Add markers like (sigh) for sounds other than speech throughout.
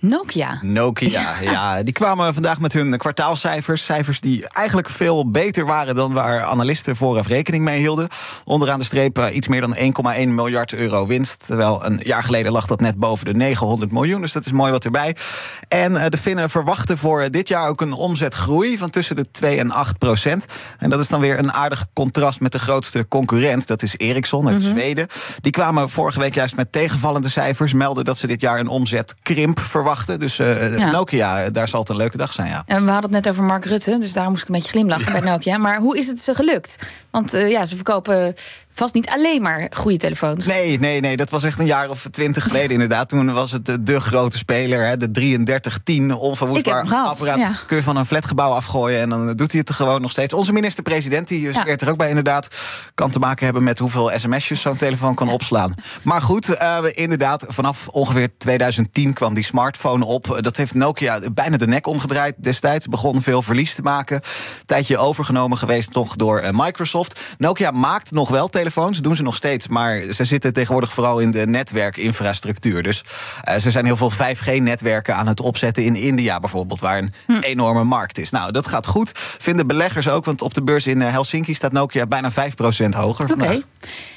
Nokia. Nokia, (laughs) ja. Die kwamen vandaag met hun kwartaalcijfers. Cijfers die eigenlijk veel beter waren dan waar analisten vooraf rekening mee hielden. Onderaan de streep uh, iets meer dan 1,1 miljard euro winst. Terwijl een jaar geleden lag dat net boven de 900 miljoen. Dus dat is mooi wat erbij. En uh, de Finnen verwachten voor dit jaar ook een omzetgroei van tussen de 2 en 8 procent. En dat is dan weer een aardig contrast met de grootste concurrent. Dat is Ericsson uit mm -hmm. Zweden. Die kwamen vorige week juist met tegenvallende cijfers. Melden dat ze dit jaar een omzetkrimp verwachten. Dus uh, ja. Nokia, daar zal het een leuke dag zijn, ja. En we hadden het net over Mark Rutte, dus daarom moest ik een beetje glimlachen ja. (laughs) bij Nokia. Maar hoe is het ze gelukt? Want uh, ja, ze verkopen vast niet alleen maar goede telefoons. Nee, nee, nee. Dat was echt een jaar of twintig geleden (laughs) inderdaad. Toen was het de grote speler, hè, de 3310 onverwoestbaar apparaat. Ja. Kun je van een flatgebouw afgooien en dan doet hij het er gewoon nog steeds. Onze minister-president, die zweert er ook bij inderdaad... kan te maken hebben met hoeveel sms'jes zo'n telefoon kan opslaan. Maar goed, uh, inderdaad, vanaf ongeveer 2010 kwam die smartphone op. Dat heeft Nokia bijna de nek omgedraaid destijds. Begon veel verlies te maken. Tijdje overgenomen geweest toch door Microsoft. Nokia maakt nog wel telefoons telefoons, doen ze nog steeds. Maar ze zitten tegenwoordig vooral in de netwerkinfrastructuur. Dus uh, ze zijn heel veel 5G-netwerken aan het opzetten in India bijvoorbeeld, waar een hm. enorme markt is. Nou, dat gaat goed. Vinden beleggers ook, want op de beurs in Helsinki staat Nokia bijna 5% hoger. Oké. Okay.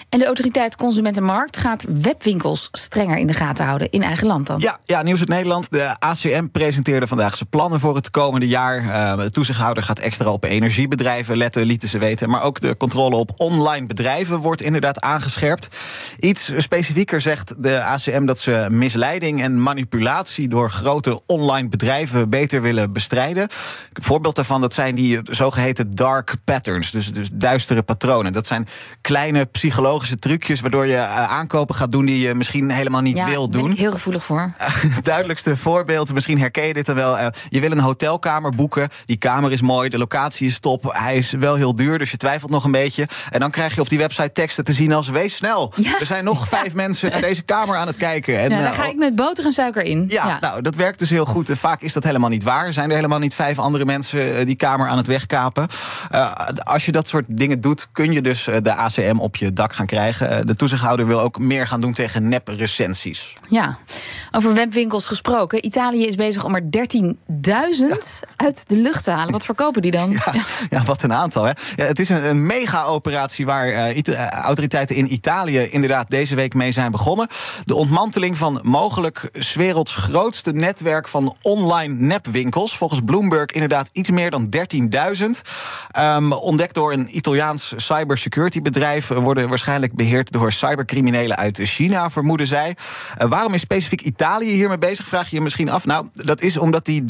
En de autoriteit Consumentenmarkt gaat webwinkels strenger in de gaten houden in eigen land dan. Ja, ja nieuws uit Nederland. De ACM presenteerde vandaag zijn plannen voor het komende jaar. Uh, de toezichthouder gaat extra op energiebedrijven letten, lieten ze weten. Maar ook de controle op online bedrijven wordt inderdaad aangescherpt. Iets specifieker zegt de ACM dat ze misleiding en manipulatie door grote online bedrijven beter willen bestrijden. Een voorbeeld daarvan dat zijn die zogeheten dark patterns, dus, dus duistere patronen. Dat zijn kleine psychologische trucjes waardoor je uh, aankopen gaat doen die je misschien helemaal niet ja, wil doen. Ben ik heel gevoelig voor. Het (laughs) duidelijkste voorbeeld, misschien herken je dit dan wel. Uh, je wil een hotelkamer boeken. Die kamer is mooi, de locatie is top. Hij is wel heel duur, dus je twijfelt nog een beetje. En dan krijg je op die website teksten te zien als wees snel. Ja. Er zijn nog (laughs) vijf mensen naar deze kamer aan het kijken. En, ja, daar ga ik met boter en suiker in. Ja, nou, dat werkt dus heel goed. Vaak is dat helemaal niet waar. Zijn er helemaal niet vijf andere mensen die kamer aan het wegkapen. Uh, als je dat soort dingen doet, kun je dus de ACM op je dak gaan krijgen. De toezichthouder wil ook meer gaan doen tegen nep-recensies. Ja, over webwinkels gesproken. Italië is bezig om er 13.000 ja. uit de lucht te halen. Wat verkopen die dan? (laughs) Ja, ja. wat een aantal. Hè? Ja, het is een, een mega-operatie waar uh, autoriteiten in Italië inderdaad deze week mee zijn begonnen. De ontmanteling van mogelijk werelds grootste netwerk van online nepwinkels. Volgens Bloomberg inderdaad iets meer dan 13.000. Um, ontdekt door een Italiaans cybersecurity bedrijf worden waarschijnlijk beheerd door cybercriminelen uit China, vermoeden zij. Uh, waarom is specifiek Italië hiermee bezig, vraag je je misschien af. Nou, dat is omdat die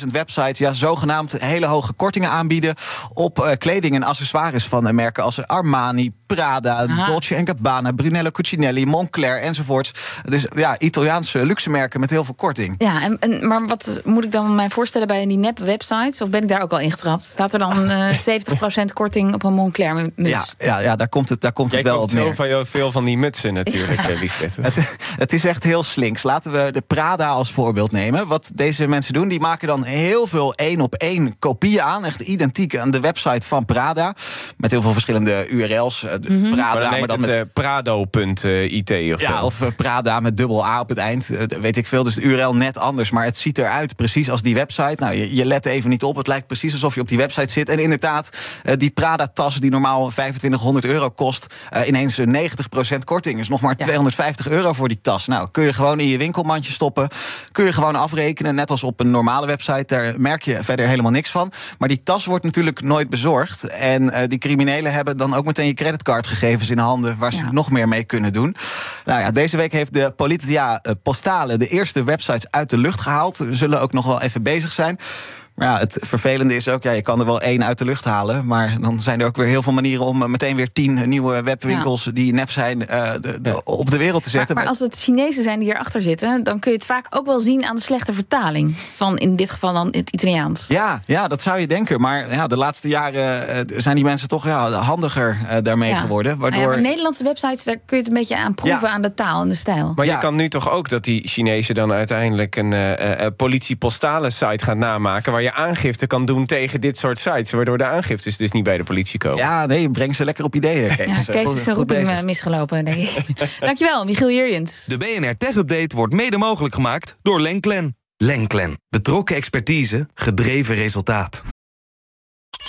13.000 websites ja, zogenaamd hele hoge kortingen aanbieden op uh, kleding en accessoires van merken als Armani, Prada, Aha. Dolce Gabbana, Brunello Cucinelli, Moncler enzovoorts. Dus ja, Italiaanse luxe merken met heel veel korting. Ja, en, en, maar wat moet ik dan mij voorstellen bij die nep-websites? Of ben ik daar ook al ingetrapt? Staat er dan (laughs) uh, 70% korting op een Moncler muts? Ja, ja, ja daar komt het, daar komt het wel op neer. Zo van veel van die mutsen natuurlijk, (laughs) ja. Lisbeth. Het, het is echt heel slinks. Laten we de Prada als voorbeeld nemen. Wat deze mensen doen, die maken dan heel veel één op één kopieën aan. Echt identiek aan de website van Prada. Met heel veel verschillende URL's. Mm -hmm. Prada, maar dan, maar dan het, met... uh, prado.it of Ja, of uh, Prada met dubbel A op het eind. Uh, weet ik veel. Dus de URL net anders. Maar het ziet eruit precies als die website. Nou, je, je let even niet op. Het lijkt precies alsof je op die website zit. En inderdaad, die Prada-tas die normaal 2500 euro kost... ineens 90% korting. is nog maar ja. 250 euro voor die tas. Nou, kun je gewoon in je winkelmandje stoppen. Kun je gewoon afrekenen, net als op een normale website. Daar merk je verder helemaal niks van. Maar die tas wordt natuurlijk nooit bezorgd. En uh, die criminelen hebben dan ook meteen je creditcardgegevens in handen... waar ze ja. nog meer mee kunnen doen. Nou ja, deze week heeft de Politia Postale de eerste websites uit de lucht gehaald. We zullen ook nog wel even bezig zijn. Maar ja, het vervelende is ook, ja, je kan er wel één uit de lucht halen. Maar dan zijn er ook weer heel veel manieren om meteen weer tien nieuwe webwinkels die nep zijn de, op de wereld te zetten. Maar, maar, als het Chinezen zijn die hierachter zitten, dan kun je het vaak ook wel zien aan de slechte vertaling. Van in dit geval dan het Italiaans. Ja, ja dat zou je denken. Maar ja, de laatste jaren zijn die mensen toch ja, handiger daarmee geworden. Waardoor... Ja, maar Nederlandse websites, daar kun je het een beetje aan proeven aan de taal en de stijl. Maar je kan nu toch ook dat die Chinezen dan uiteindelijk een uh, politiepostale site gaan namaken. waar je aangifte kan doen tegen dit soort sites. Waardoor de aangiftes dus niet bij de politie komen. Ja, nee, breng ze lekker op ideeën. Kees, ja, Kees is een roeping misgelopen, denk ik. (laughs) Dankjewel, Michiel Jurjens. De BNR Tech Update wordt mede mogelijk gemaakt door Lenklen. Lenklen. Betrokken expertise, gedreven resultaat.